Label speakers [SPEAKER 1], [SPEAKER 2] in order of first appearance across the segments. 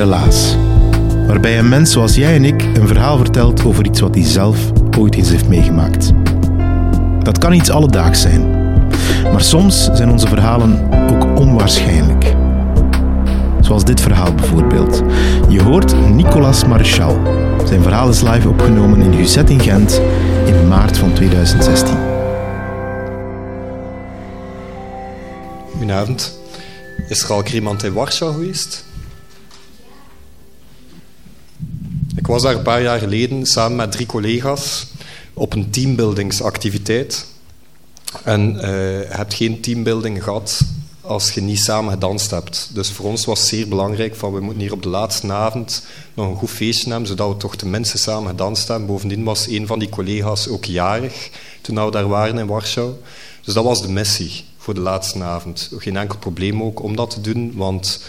[SPEAKER 1] Relaas, waarbij een mens zoals jij en ik een verhaal vertelt over iets wat hij zelf ooit eens heeft meegemaakt. Dat kan iets alledaags zijn, maar soms zijn onze verhalen ook onwaarschijnlijk. Zoals dit verhaal bijvoorbeeld. Je hoort Nicolas Marichal. Zijn verhaal is live opgenomen in Guzet in Gent in maart van 2016.
[SPEAKER 2] Goedenavond. Is er al iemand in Warschau geweest? Ik was daar een paar jaar geleden samen met drie collega's op een teambuildingsactiviteit. En uh, je hebt geen teambuilding gehad als je niet samen gedanst hebt. Dus voor ons was het zeer belangrijk van we moeten hier op de laatste avond nog een goed feestje hebben, zodat we toch tenminste samen gedanst hebben. Bovendien was een van die collega's ook jarig toen we daar waren in Warschau. Dus dat was de missie voor de laatste avond. Geen enkel probleem ook om dat te doen, want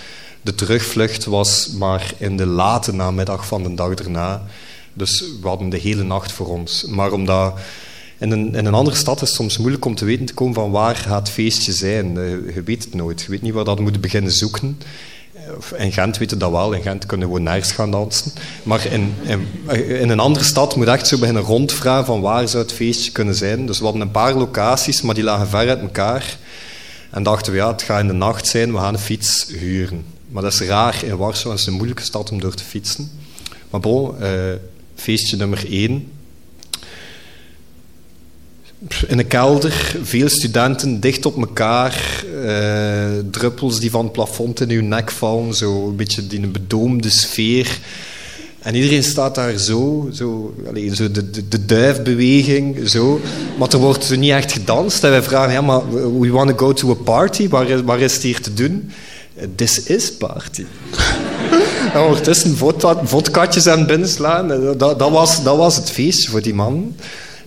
[SPEAKER 2] de terugvlucht was maar in de late namiddag van de dag erna. Dus we hadden de hele nacht voor ons. Maar omdat in een, in een andere stad is het soms moeilijk om te weten te komen van waar gaat het feestje zijn. Eh, je weet het nooit. Je weet niet waar dat moet beginnen zoeken. In Gent weten dat wel. In Gent kunnen we nergens gaan dansen. Maar in, in, in, een andere stad moet je echt zo beginnen rondvragen van waar zou het feestje kunnen zijn. Dus we hadden een paar locaties, maar die lagen ver uit elkaar. En dachten we, ja, het gaat in de nacht zijn, we gaan een fiets huren. Maar dat is raar in Warschau, is een moeilijke stad om door te fietsen. Maar bon, uh, feestje nummer één. In een kelder, veel studenten dicht op elkaar, uh, druppels die van het plafond in uw nek vallen, zo een beetje een bedoomde sfeer. En iedereen staat daar zo, zo, allez, zo de, de, de, duifbeweging, zo. Maar er wordt niet echt gedanst. En wij vragen, ja, maar we want to go to a party, waar waar is het hier te doen? This is party. en ondertussen vodkatjes aan binnenslaan. Dat, dat, was, dat was het feestje voor die man.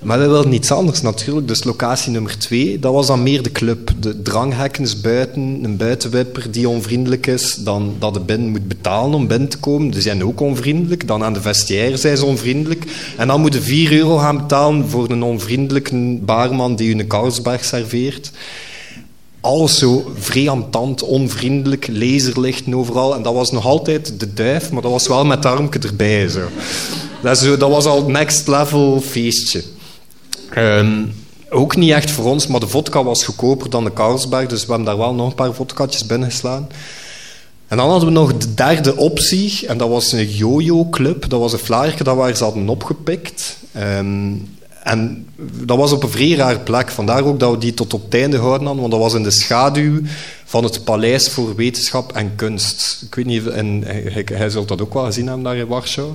[SPEAKER 2] Maar we wilden iets anders natuurlijk. Dus locatie nummer twee, dat was dan meer de club. De dranghekkens buiten, een buitenwipper die onvriendelijk is. Dan dat de binnen moet betalen om binnen te komen. Die zijn ook onvriendelijk. Dan aan de vestiaire zijn ze onvriendelijk. En dan moet je 4 euro gaan betalen voor een onvriendelijke barman die je een Carlsberg serveert alles zo vreemdant, onvriendelijk, laserlichten overal. En dat was nog altijd de duif, maar dat was wel met armke erbij. Zo. Dat, dat was al next level feestje. Um, ook niet echt voor ons, maar de vodka was goedkoper dan de Carlsberg, dus we hebben daar wel nog een paar vodkatjes binnengeslaan. En dan hadden we nog de derde optie, en dat was een yo-yo-club. Dat was een flyerke dat waar ze hadden opgepikt. Um, en dat was op een vrij raar plek. Vandaar ook dat we die tot op het einde houden hadden, want dat was in de schaduw van het Paleis voor Wetenschap en Kunst. Ik weet niet, en hij, zult dat ook wel gezien hebben daar in Warschau.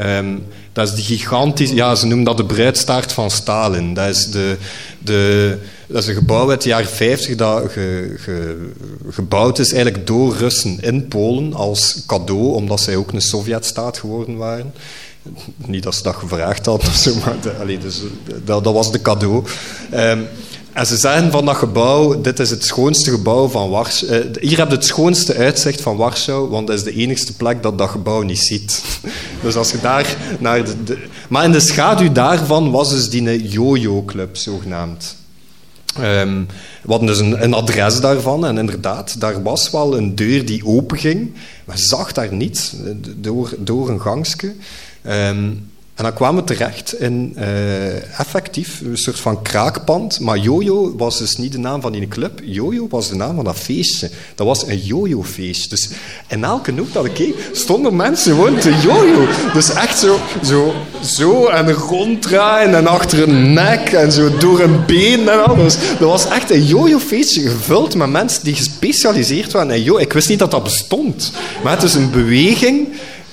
[SPEAKER 2] Um, dat is die gigantische... Ja, ze noemen dat de bruidstaart van Stalin. Dat is, de, de, dat is een gebouw uit de jaren 50 dat ge, ge, gebouwd is eigenlijk door Russen in Polen als cadeau, omdat zij ook een Sovjetstaat geworden waren. Niet dat ze dat gevraagd hadden of zo, maar de, dus, dat, dat, was de cadeau. Um, en ze zeggen van dat gebouw, dit is het schoonste gebouw van Warschau. Uh, hier heb je het schoonste uitzicht van Warschau, want dat is de enigste plek dat dat gebouw niet ziet. dus als je daar naar de, Maar in de schaduw daarvan was dus die yo-yo-club, zogenaamd. Um, we dus een, adres daarvan en inderdaad, daar was wel een deur die openging. Maar zag daar niets, door, door een gangske. Um, En dan kwamen we terecht in uh, effectief een soort van kraakpand. Maar Jojo was dus niet de naam van die club. Jojo was de naam van dat feestje. Dat was een Jojo-feest. Dus in elke hoek dat ik keek, stonden mensen gewoon te jojo. Dus echt zo, zo, zo en ronddraaien en achter een nek en zo door een been en alles. Dat was echt een jojo-feestje gevuld met mensen die gespecialiseerd waren in jojo. Ik wist niet dat dat bestond. Maar het is een beweging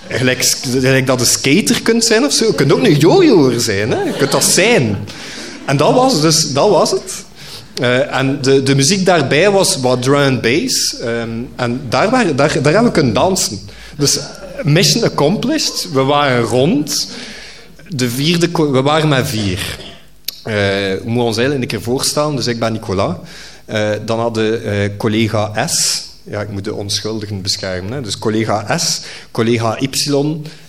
[SPEAKER 2] Gelijk, dat een skater kunt zijn of zo. Je kunt ook een jojoer zijn. Hè? Je kunt dat zijn. En dat was, dus, dat was het. Uh, en de, de muziek daarbij was wat drum and bass. Um, en daar, waren, daar, daar hebben we kunnen dansen. Dus mission accomplished. We waren rond. De vierde, we waren met vier. Uh, we moeten ons eigenlijk een keer voorstellen. Dus ik ben Nicolas. Uh, dan hadden collega S ja, ik moet de onschuldigen beschermen. Hè. Dus collega S, collega Y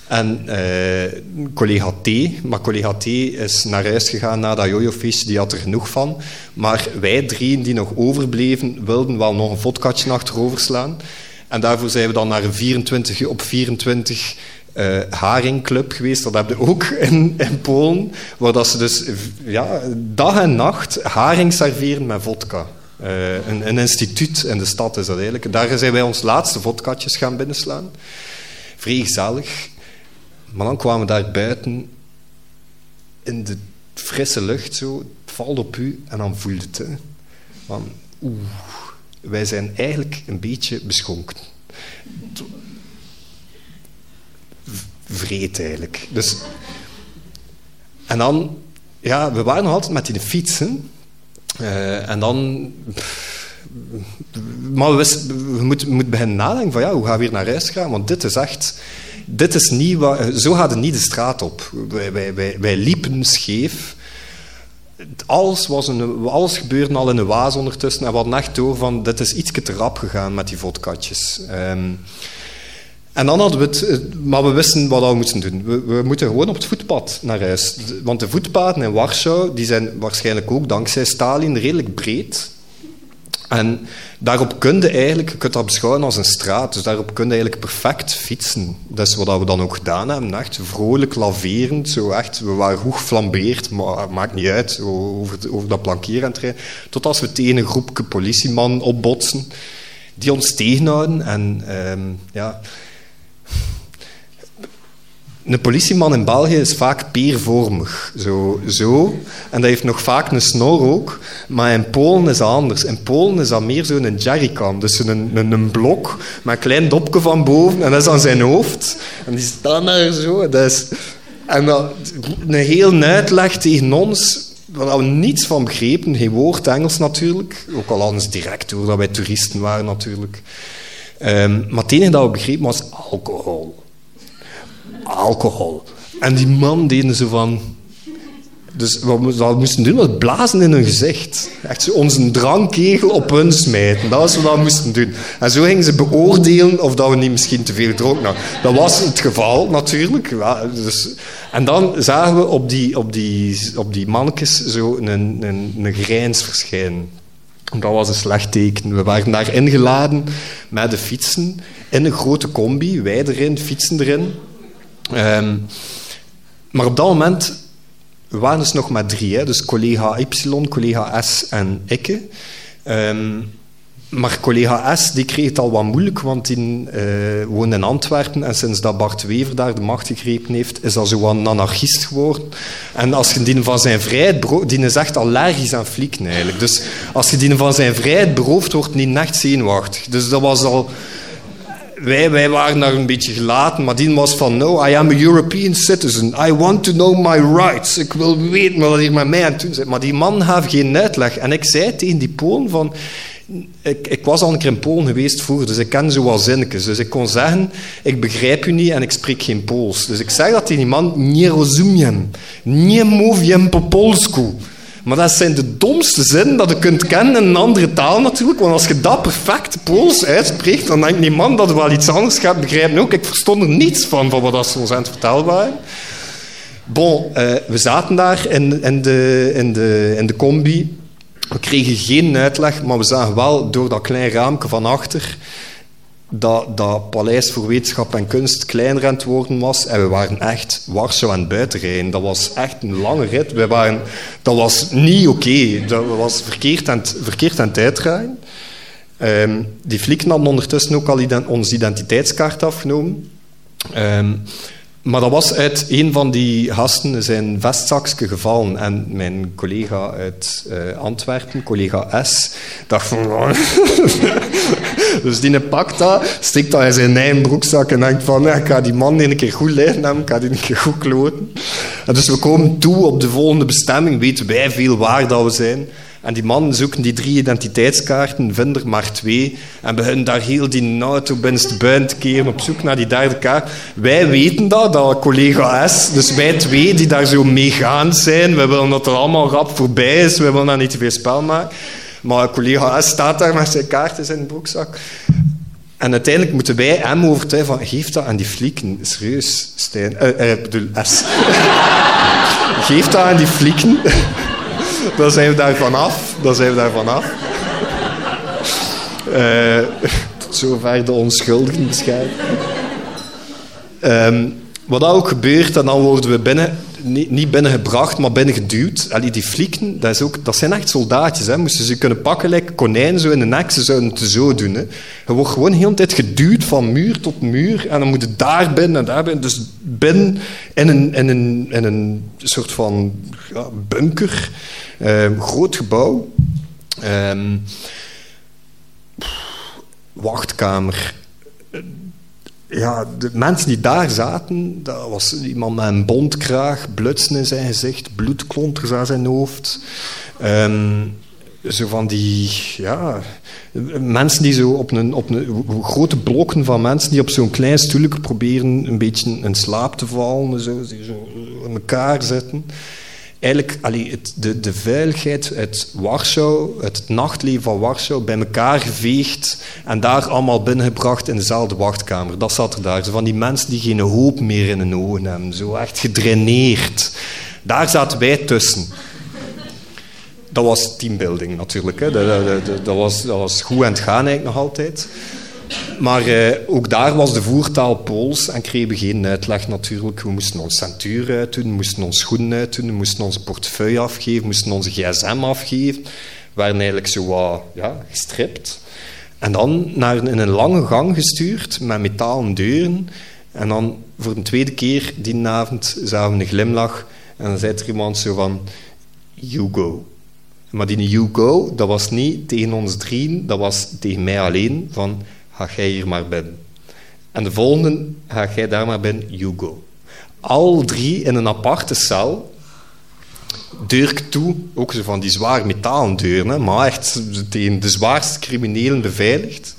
[SPEAKER 2] en uh, collega T. Maar collega T is naar huis gegaan na dat jojo-feestje, die had er genoeg van. Maar wij drieën die nog overbleven, wilden wel nog een vodkatje achterover slaan. En daarvoor zijn we dan naar een 24 op 24 uh, eh, haringclub geweest. Dat hebben we ook in, in Polen. Waar dat ze dus ja, dag en nacht haring serveren met vodka. Uh, een, een, instituut in de stad is dat eigenlijk. Daar zijn wij ons laatste vodkatjes gaan binnenslaan. Vrij. Maar dan kwamen we daar buiten in de frisse lucht zo. Het valt op u en dan voelt het. Hè. Oeh, wij zijn eigenlijk een beetje beschonken. Vreed eigenlijk. Dus, en dan, ja, we waren nog altijd met die fietsen. Uh, en dan... maar we, moeten, beginnen nadenken van ja, hoe gaan we weer naar huis gaan? Want dit is echt... Dit is niet zo gaat het niet de straat op. Wij, wij, wij, liepen scheef. Alles, was een, alles gebeurde al in een waas ondertussen. En we hadden echt door van, dit is iets te rap gegaan met die vodkatjes. Um, en dan hadden we het, eh, maar we wisten wat we moesten doen. We, we, moeten gewoon op het voetpad naar huis. Want de voetpaden in Warschau die zijn waarschijnlijk ook dankzij Stalin redelijk breed. En daarop kun je eigenlijk, je kunt dat beschouwen als een straat, dus daarop kun je eigenlijk perfect fietsen. Dat is wat we dan ook gedaan hebben, echt vrolijk laverend, zo echt, we waren goed geflambeerd, maar maakt niet uit, over, dat plankeer tot als we tegen een groepje politieman opbotsen, die ons tegenhouden en um, ja... Een politieman in België is vaak peervormig. Zo, zo. En dat heeft nog vaak een snor ook. Maar in Polen is dat anders. In Polen is dat meer zo'n jerrycan. Dus een, een, een, blok met een klein dopje van boven. En dat is aan zijn hoofd. En die staan daar zo. Dat is, en dat, een heel uitleg tegen ons waar we niets van begrepen. Geen woord Engels natuurlijk. Ook al ze direct door dat wij toeristen waren natuurlijk. Um, maar het enige dat we begrepen was alcohol alcohol. En die man deden zo van... Dus wat we moesten doen, was blazen in hun gezicht. Echt zo onze drankkegel op hun smijten. Dat was wat we moesten doen. En zo gingen ze beoordelen of dat we niet misschien te veel dronken. Dat was het geval, natuurlijk. Dus, en dan zagen we op die, op die, op die mannetjes zo een, een, een grijns verschijnen. Dat was een slecht teken. We waren daar ingeladen met de fietsen in een grote combi. Wij erin, fietsen erin. Um, maar op dat moment waren dus nog maar drie. Hè? Dus collega Y, collega S en ik. Um, maar collega S die kreeg het al wat moeilijk, want die uh, woonde in Antwerpen. En sinds dat Bart Wever daar de macht gegrepen heeft, is dat zo een anarchist geworden. En als je die van zijn vrijheid berooft... Die is echt allergisch aan flieken, eigenlijk. Dus als je die van zijn vrijheid berooft, wordt hij echt zenuwachtig. Dus dat was al wij, waren daar een beetje gelaten, maar die was van, no, I am a European citizen. I want to know my rights. Ik wil weten wat hier met mij aan is. Maar die man gaf geen uitleg. En ik zei tegen die Polen van... Ik, was al een keer in Polen geweest vroeger, dus ik ken zo wat zinnetjes. Dus ik kon zeggen, ik begrijp u niet en ik spreek geen Pools. Dus ik zeg dat tegen die man, nie rozumiem, nie mówię po polsku. Maar dat zijn de domste zinnen dat je kunt kennen in een andere taal natuurlijk. Want als je dat perfect Pools uitspreekt, dan denkt die man dat wel iets anders gaat begrijpen ook. Ik verstond er niets van, van wat ze ons aan het vertellen waren. Bon, uh, we zaten daar in, in, de, in, de, in de combi. We kregen geen uitleg, maar we zagen wel door dat klein raampje van achter dat dat Paleis voor Wetenschap en Kunst kleiner aan het worden was. En we waren echt Warschau aan het buitenrijden. Dat was echt een lange rit. We waren, dat was niet oké. Dat was verkeerd aan het, verkeerd aan het uitdraaien. Ehm, die flikken hadden ondertussen ook al onze identiteitskaart afgenomen. Ehm, maar dat was uit een van die gasten zijn vestzakje gevallen. En mijn collega uit uh, Antwerpen, collega S, dacht van... dus die pakt dat, stikt dat in zijn eigen broekzak en denkt van... Ik ga die man een keer goed leiden hebben, ik ga die een keer goed kloten. En dus we komen toe op de volgende bestemming, weten wij veel waar dat we zijn... En die man zoeken die drie identiteitskaarten, vinden er maar twee. En beginnen daar heel die auto binnenste buiten te keren op zoek naar die derde kaart. Wij weten dat, dat collega S. Dus wij twee die daar zo meegaand zijn. We willen dat er allemaal rap voorbij is. We willen daar niet te veel spel maken. Maar collega S staat daar met zijn kaart in zijn broekzak. En uiteindelijk moeten wij hem overtuigen van... Geef dat aan die flieken. Serieus, Stijn. Uh, uh, bedoel, S. Geef dat aan die flieken dan zijn we daar vanaf. Dan zijn we daar vanaf. Uh, tot zover de onschuldigen beschermen. Um, wat ook gebeurt, en dan worden we binnen, niet, binnengebracht, maar binnengeduwd. Allee, die flieken, dat, is ook, dat zijn echt soldaatjes. Hè. Moesten ze kunnen pakken, like konijnen zo in de nek, ze zouden het zo doen. Hè. Je wordt gewoon de hele tijd geduwd van muur tot muur. En dan moet je daar binnen en daar binnen. Dus binnen in een, in een, in een soort van ja, bunker. Um, groot gebouw. Um, wachtkamer. Ja, de mensen die daar zaten, dat was iemand met een bontkraag, blutsen in zijn gezicht, bloedklonters aan zijn hoofd. Um, zo van die, ja, mensen die zo op een, op een grote blokken van mensen die op zo'n klein stoelje proberen een beetje in slaap te vallen, zo, zo in elkaar zitten eigenlijk allee, het, de, de veiligheid uit Warschau, het nachtleven van Warschau, bij elkaar geveegd en daar allemaal binnengebracht in dezelfde wachtkamer. Dat zat er daar. Zo van die mensen die geen hoop meer in hun ogen hebben. Zo echt gedraineerd. Daar zaten wij tussen. Dat was teambuilding natuurlijk. Hè. Dat, was, dat was goed aan het gaan eigenlijk nog altijd. Maar eh, ook daar was de voertaal Pools en kregen we geen uitleg natuurlijk. We moesten ons centuur uitdoen, we moesten ons schoenen uitdoen, we moesten onze portefeuille afgeven, we moesten onze gsm afgeven. We waren eigenlijk zo wat ja, gestript. En dan naar in een lange gang gestuurd met metalen deuren. En dan voor de tweede keer die avond zagen we een glimlach. En dan zei er iemand zo van, you go. Maar die you go, dat was niet tegen ons drieën, dat was tegen mij alleen. Van, ga jij hier maar binnen. En de volgende, ga jij daar maar binnen, you. Al drie in een aparte cel, deur toe, ook van die zwaar metalen deuren, maar echt de zwaarste criminelen beveiligd.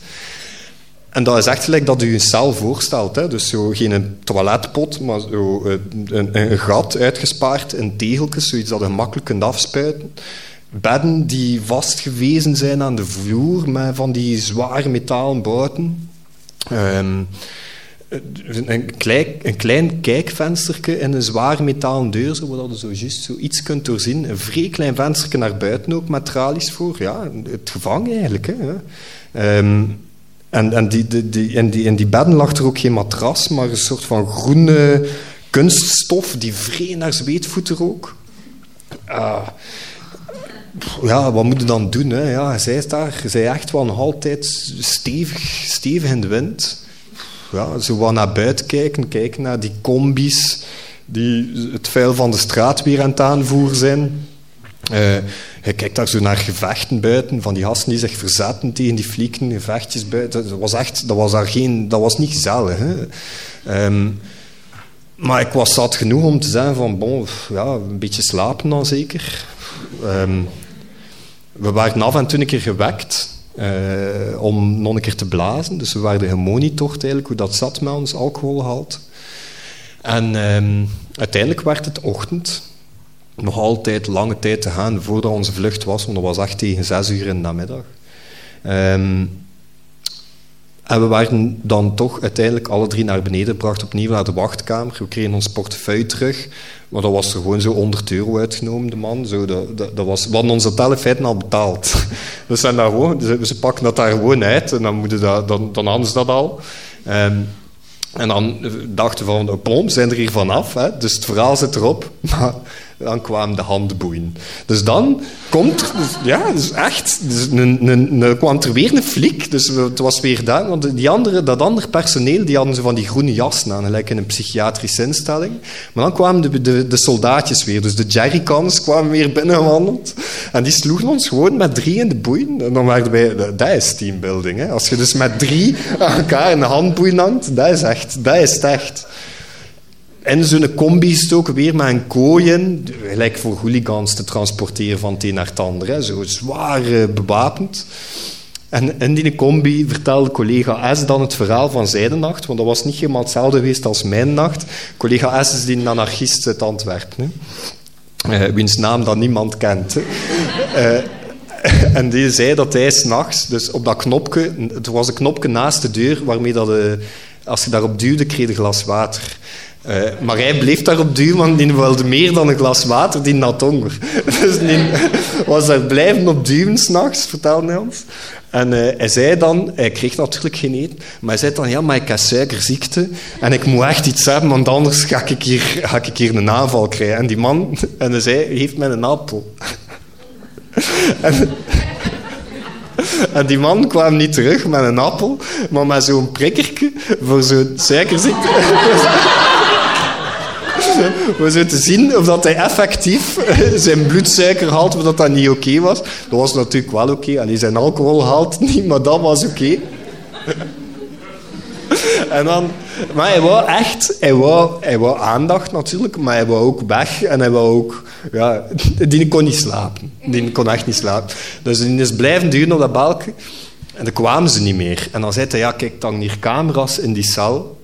[SPEAKER 2] En dat is echt gelijk dat u een cel voorstelt. Hè? Dus zo geen toiletpot, maar zo een, een, een gat uitgespaard in tegeltjes, zoiets dat je makkelijk kunt afspuiten bedden die vastgewezen zijn aan de vloer met van die zware metalen bouten. Um, een, klein, kijkvensterke in een zwaar metalen deur, zodat je zo juist zo iets kunt doorzien. Een vrij klein vensterke naar buiten ook, met tralies voor. Ja, het gevangen eigenlijk. Hè. Um, en, en, die, die, die, in, die, bedden lag er ook geen matras, maar een soort van groene kunststof die vrij naar zweetvoeten rook. Uh, ja, wat moet je dan doen? Hè? Ja, zij is daar, zij echt wel nog altijd stevig, stevig in de wind. Ja, zo wat naar buiten kijken, kijken naar die combis die het vuil van de straat weer aan het aanvoeren zijn. Uh, je kijkt daar zo naar gevechten buiten, van die gasten die zich verzetten tegen die flieken, gevechtjes buiten. Dat was echt, dat was daar geen, dat was niet gezellig. Hè? Um, maar ik was zat genoeg om te zeggen van, bon, ja, een beetje slapen dan zeker. Um, we waren af en toe een keer gewekt uh, om nog een keer te blazen. Dus we werden gemonitord eigenlijk hoe dat zat met ons alcoholgehalte. En um, uiteindelijk werd het ochtend. Nog altijd lange tijd te gaan voordat onze vlucht was, want dat was echt tegen zes uur in de namiddag. Um, En we werden dan toch uiteindelijk alle drie naar beneden gebracht, opnieuw naar de wachtkamer. We kregen ons portefeuille terug. Maar dat was er gewoon zo 100 euro uitgenomen, de man. Zo, dat, dat, was, we hadden ons hotel al betaald. Dus zijn daar gewoon, ze, ze pakken dat daar gewoon uit en dan, moeten dat, dan, dan hadden ze dat al. Ehm, en dan dachten we van, plom, zijn er hier vanaf. Dus het verhaal zit erop. Maar dan kwamen de handboeien. Dus dan komt ja, dus echt, een, een, een, kwam er weer een flik. Dus het was weer dat. Want die andere, dat andere personeel, die hadden zo van die groene jassen aan, in een psychiatrische instelling. Maar dan kwamen de, de, de soldaatjes weer, dus de jerrycans kwamen weer binnengewandeld. En die sloegen ons gewoon met drie in de boeien. En dan waren wij, dat is teambuilding. Hè? Als je dus met drie aan elkaar in de handboeien hangt, dat is echt, dat is echt in zo'n combi stoken, weer met een kooien, gelijk voor hooligans te transporteren van het een naar het ander. Zo zwaar uh, bewapend. En in die combi vertelde collega S dan het verhaal van zijn nacht, want dat was niet helemaal hetzelfde geweest als mijn nacht. Collega S is die anarchist uit Antwerpen. Uh, wiens naam dan niemand kent. Uh, en die zei dat hij s'nachts, dus op dat knopje, het was een knopje naast de deur, waarmee dat, als je daarop duwde, kreeg je een glas water. Uh, maar hij bleef daarop duwen, want die wilde meer dan een glas water, die had honger. Dus die was daar blijven op duwen s'nachts, vertelde hij ons. En uh, hij zei dan, hij kreeg natuurlijk geen eten, maar hij zei dan, ja, maar ik heb suikerziekte en ik moet echt iets hebben, want anders ga ik hier, een aanval krijgen. En die man, en hij zei, geef mij een appel. en, en die man kwam niet terug met een appel, maar met zo'n prikkertje voor zo'n suikerziekte. We zullen zien of dat hij effectief zijn bloedsuikergehalte, of dat dat niet oké was. Dat was natuurlijk wel oké. Okay. Zijn alcoholgehalte niet, maar dat was oké. en dan, maar hij wou echt, hij wou, hij wou aandacht natuurlijk, maar hij wou ook weg en hij wou ook, ja, die kon niet slapen. Die kon echt niet slapen. Dus die is blijven duwen op dat balken en dan kwamen ze niet meer. En dan zei hij, ja, kijk, dan hier camera's in die cel.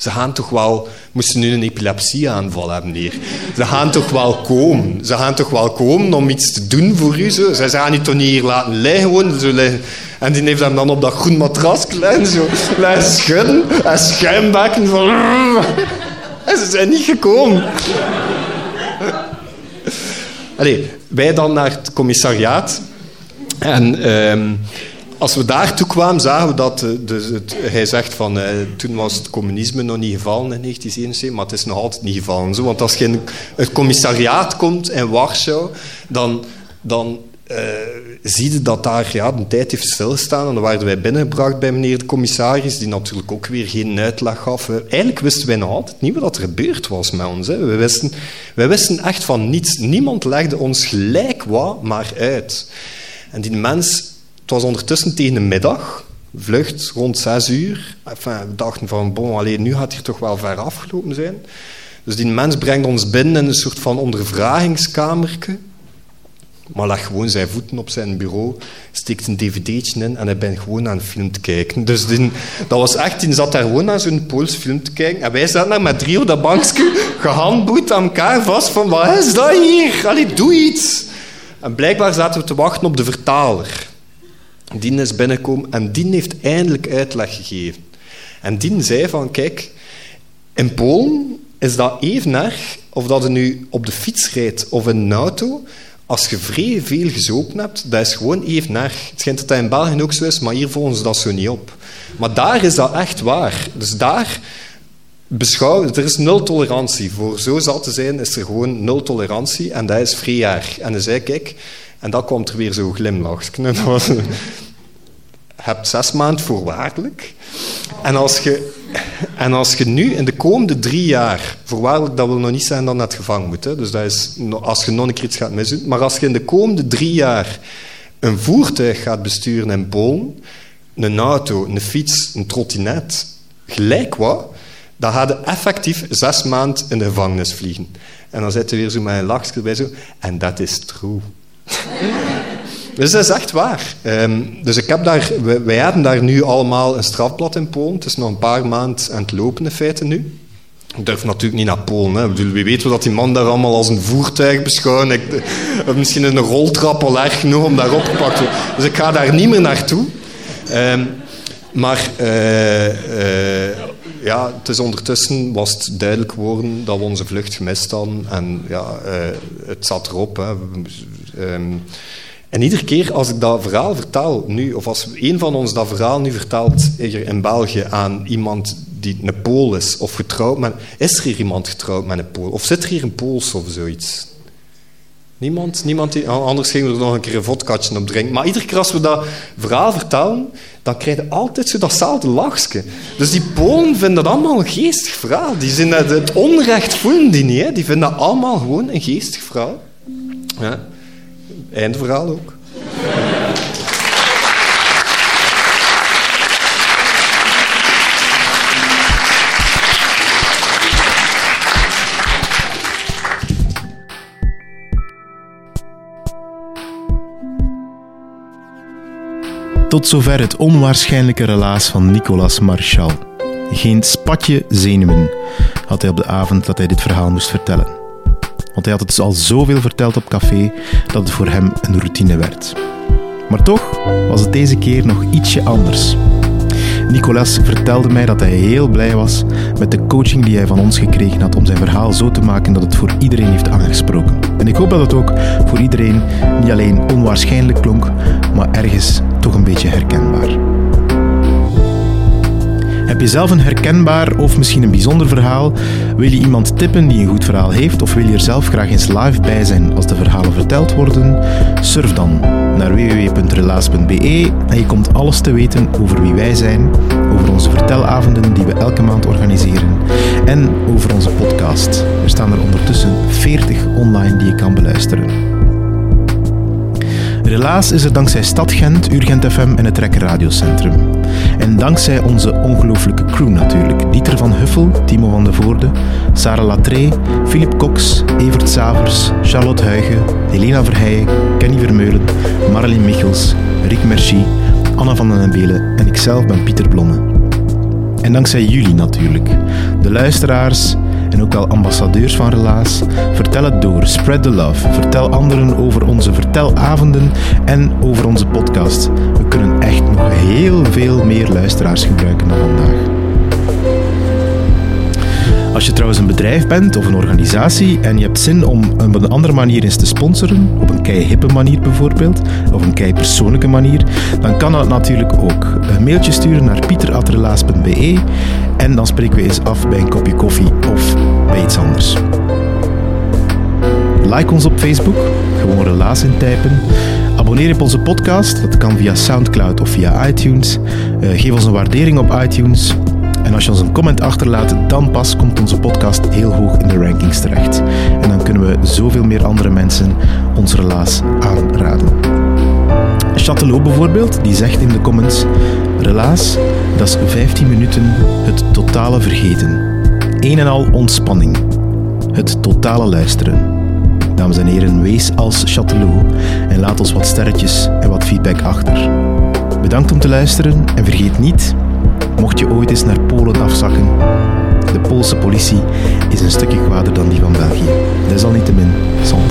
[SPEAKER 2] Ze gaan toch wel, moesten nu een epilepsieaanval hebben hier. Ze gaan toch wel komen. Ze gaan toch wel komen om iets te doen voor u. Zo. Zij gaan u toch niet hier laten liggen. Gewoon, zo liggen. En die heeft hem dan op dat groen matras klein zo laten schudden. En schuimbekken van... Ze zijn niet gekomen. Allee, wij dan naar het commissariaat. En... Um, als we daartoe kwamen, zagen we dat... Dus het, hij zegt van... Eh, toen was het communisme nog niet gevallen in 1971, maar het is nog altijd niet gevallen. Zo, want als je in het commissariaat komt in Warschau, dan... dan uh, zie je dat daar ja, een tijd heeft stilstaan. En dan werden wij binnengebracht bij meneer de commissaris, die natuurlijk ook weer geen uitleg gaf. Eigenlijk wisten wij nog altijd niet wat er gebeurd was met ons. Hè. We wisten, wij wisten echt van niets. Niemand legde ons gelijk wat maar uit. En die mens het was ondertussen tegen de middag, vlucht rond zes uur. Enfin, we dachten van, bon, alleen nu gaat hier toch wel ver afgelopen zijn. Dus die mens brengt ons binnen in een soort van ondervragingskamerke. Maar leg gewoon zijn voeten op zijn bureau, steekt een dvd'tje in en hij bent gewoon aan een film te kijken. Dus die, dat was echt, die zat daar gewoon naar zo'n Pools film te kijken. En wij zaten daar met drie op dat bankje, gehandboeid aan elkaar vast van, wat is dat hier? Allee, doe iets. En blijkbaar zaten we te wachten op de vertaler. Dien is binnengekomen en Dien heeft eindelijk uitleg gegeven. En Dien zei van, kijk, in Polen is dat even erg of dat je nu op de fiets rijdt of in een auto. Als je vrij veel gezopen hebt, dat is gewoon even erg. Het schijnt dat dat in België ook zo is, maar hier volgen ze dat zo niet op. Maar daar is dat echt waar. Dus daar beschouwen, er is nul tolerantie. Voor zo zal te zijn, is er gewoon nul tolerantie en dat is vrij erg. En dan zei kijk, en dan komt er weer zo glimlach. Je hebt zes maanden voorwaardelijk. En als, je, en als je nu in de komende drie jaar... Voorwaardelijk, dat wil nog niet zijn dat je het gevangen moet. Hè. Dus dat is als je nog een keer gaat misdoen. Maar als je in de komende drie jaar een voertuig gaat besturen in Polen... Een auto, een fiets, een trottinet, gelijk wat... Dan gaat je effectief zes maanden in de gevangenis vliegen. En dan zit je weer zo met een lachje bij zo... En dat is true. Dus dat is echt waar. Um, dus ik heb daar, wij, hebben daar nu allemaal een strafblad in Polen. Het is nog een paar maanden aan het lopen in feite nu. Ik durf natuurlijk niet naar Polen. Hè. Bedoel, wie weet dat die man daar allemaal als een voertuig beschouwen. Ik, misschien een roltrap al erg genoeg om daar te worden. Dus ik ga daar niet meer naartoe. Um, Maar uh, uh, ja, het is ondertussen was het duidelijk geworden dat we onze vlucht gemist hadden. En ja, uh, het zat erop. Um, en iedere keer als ik dat verhaal vertel nu, of als een van ons dat verhaal nu vertelt hier in België aan iemand die een Pool is, of getrouwd met... Is er hier iemand getrouwd met een Pool? Of zit er hier een Pools of zoiets? Niemand? Niemand die, anders gingen we er nog een keer een vodkatje op drinken. Maar iedere keer als we dat verhaal vertellen, dan krijg je altijd zo datzelfde lachje. Dus die Polen vinden dat allemaal een geestig verhaal. Die zijn het, het onrecht voelen die niet. Hè. Die vinden dat allemaal gewoon een geestig verhaal. Ja. Eindverhaal ook.
[SPEAKER 1] Tot zover het onwaarschijnlijke relaas van Nicolas Marchal. Geen spatje zenuwen had hij op de avond dat hij dit verhaal moest vertellen. Want hij had het dus al zoveel verteld op café dat het voor hem een routine werd. Maar toch was het deze keer nog ietsje anders. Nicolas vertelde mij dat hij heel blij was met de coaching die hij van ons gekregen had om zijn verhaal zo te maken dat het voor iedereen heeft aangesproken. En ik hoop dat het ook voor iedereen niet alleen onwaarschijnlijk klonk, maar ergens toch een beetje herkenbaar. Heb je zelf een herkenbaar of misschien een bijzonder verhaal? Wil je iemand tippen die een goed verhaal heeft? Of wil je er zelf graag eens live bij zijn als de verhalen verteld worden? Surf dan naar www.relaas.be en je komt alles te weten over wie wij zijn, over onze vertelavonden die we elke maand organiseren en over onze podcast. Er staan er ondertussen 40 online die je kan beluisteren. Helaas is er dankzij Stad Gent, Urgent FM en het Rekker Radiocentrum. En dankzij onze ongelooflijke crew natuurlijk. Dieter van Huffel, Timo van de Voorde, Sarah Latré, Philip Cox, Evert Savers, Charlotte Huigen, Helena Verheijen, Kenny Vermeulen, Marlene Michels, Rick Merci, Anna van den Belen en ikzelf ben Pieter Blomme. En dankzij jullie natuurlijk, de luisteraars en ook wel ambassadeurs van Relaas. Vertel het door, spread the love. Vertel anderen over onze vertelavonden en over onze podcast. We kunnen echt nog heel veel meer luisteraars gebruiken dan vandaag. Als je trouwens een bedrijf bent of een organisatie en je hebt zin om op een andere manier eens te sponsoren, op een kei hippe manier bijvoorbeeld, of een kei persoonlijke manier, dan kan dat natuurlijk ook. Een mailtje sturen naar pieteratrelaas.be en dan spreken we eens af bij een kopje koffie of bij iets anders. Like ons op Facebook, gewoon relaas intypen. Abonneer op onze podcast, dat kan via Soundcloud of via iTunes. Uh, geef ons een waardering op iTunes. En als je ons een comment achterlaat, dan pas komt onze podcast heel hoog in de rankings terecht. En dan kunnen we zoveel meer andere mensen ons relaas aanraden. Chatelot bijvoorbeeld, die zegt in de comments: Relaas, dat is 15 minuten het totale vergeten. Een en al ontspanning. Het totale luisteren. Dames en heren, wees als Chatelot en laat ons wat sterretjes en wat feedback achter. Bedankt om te luisteren en vergeet niet mocht je ooit eens naar Polen afzakken. De Poolse politie is een stukje kwader dan die van België. Desalniettemin, sans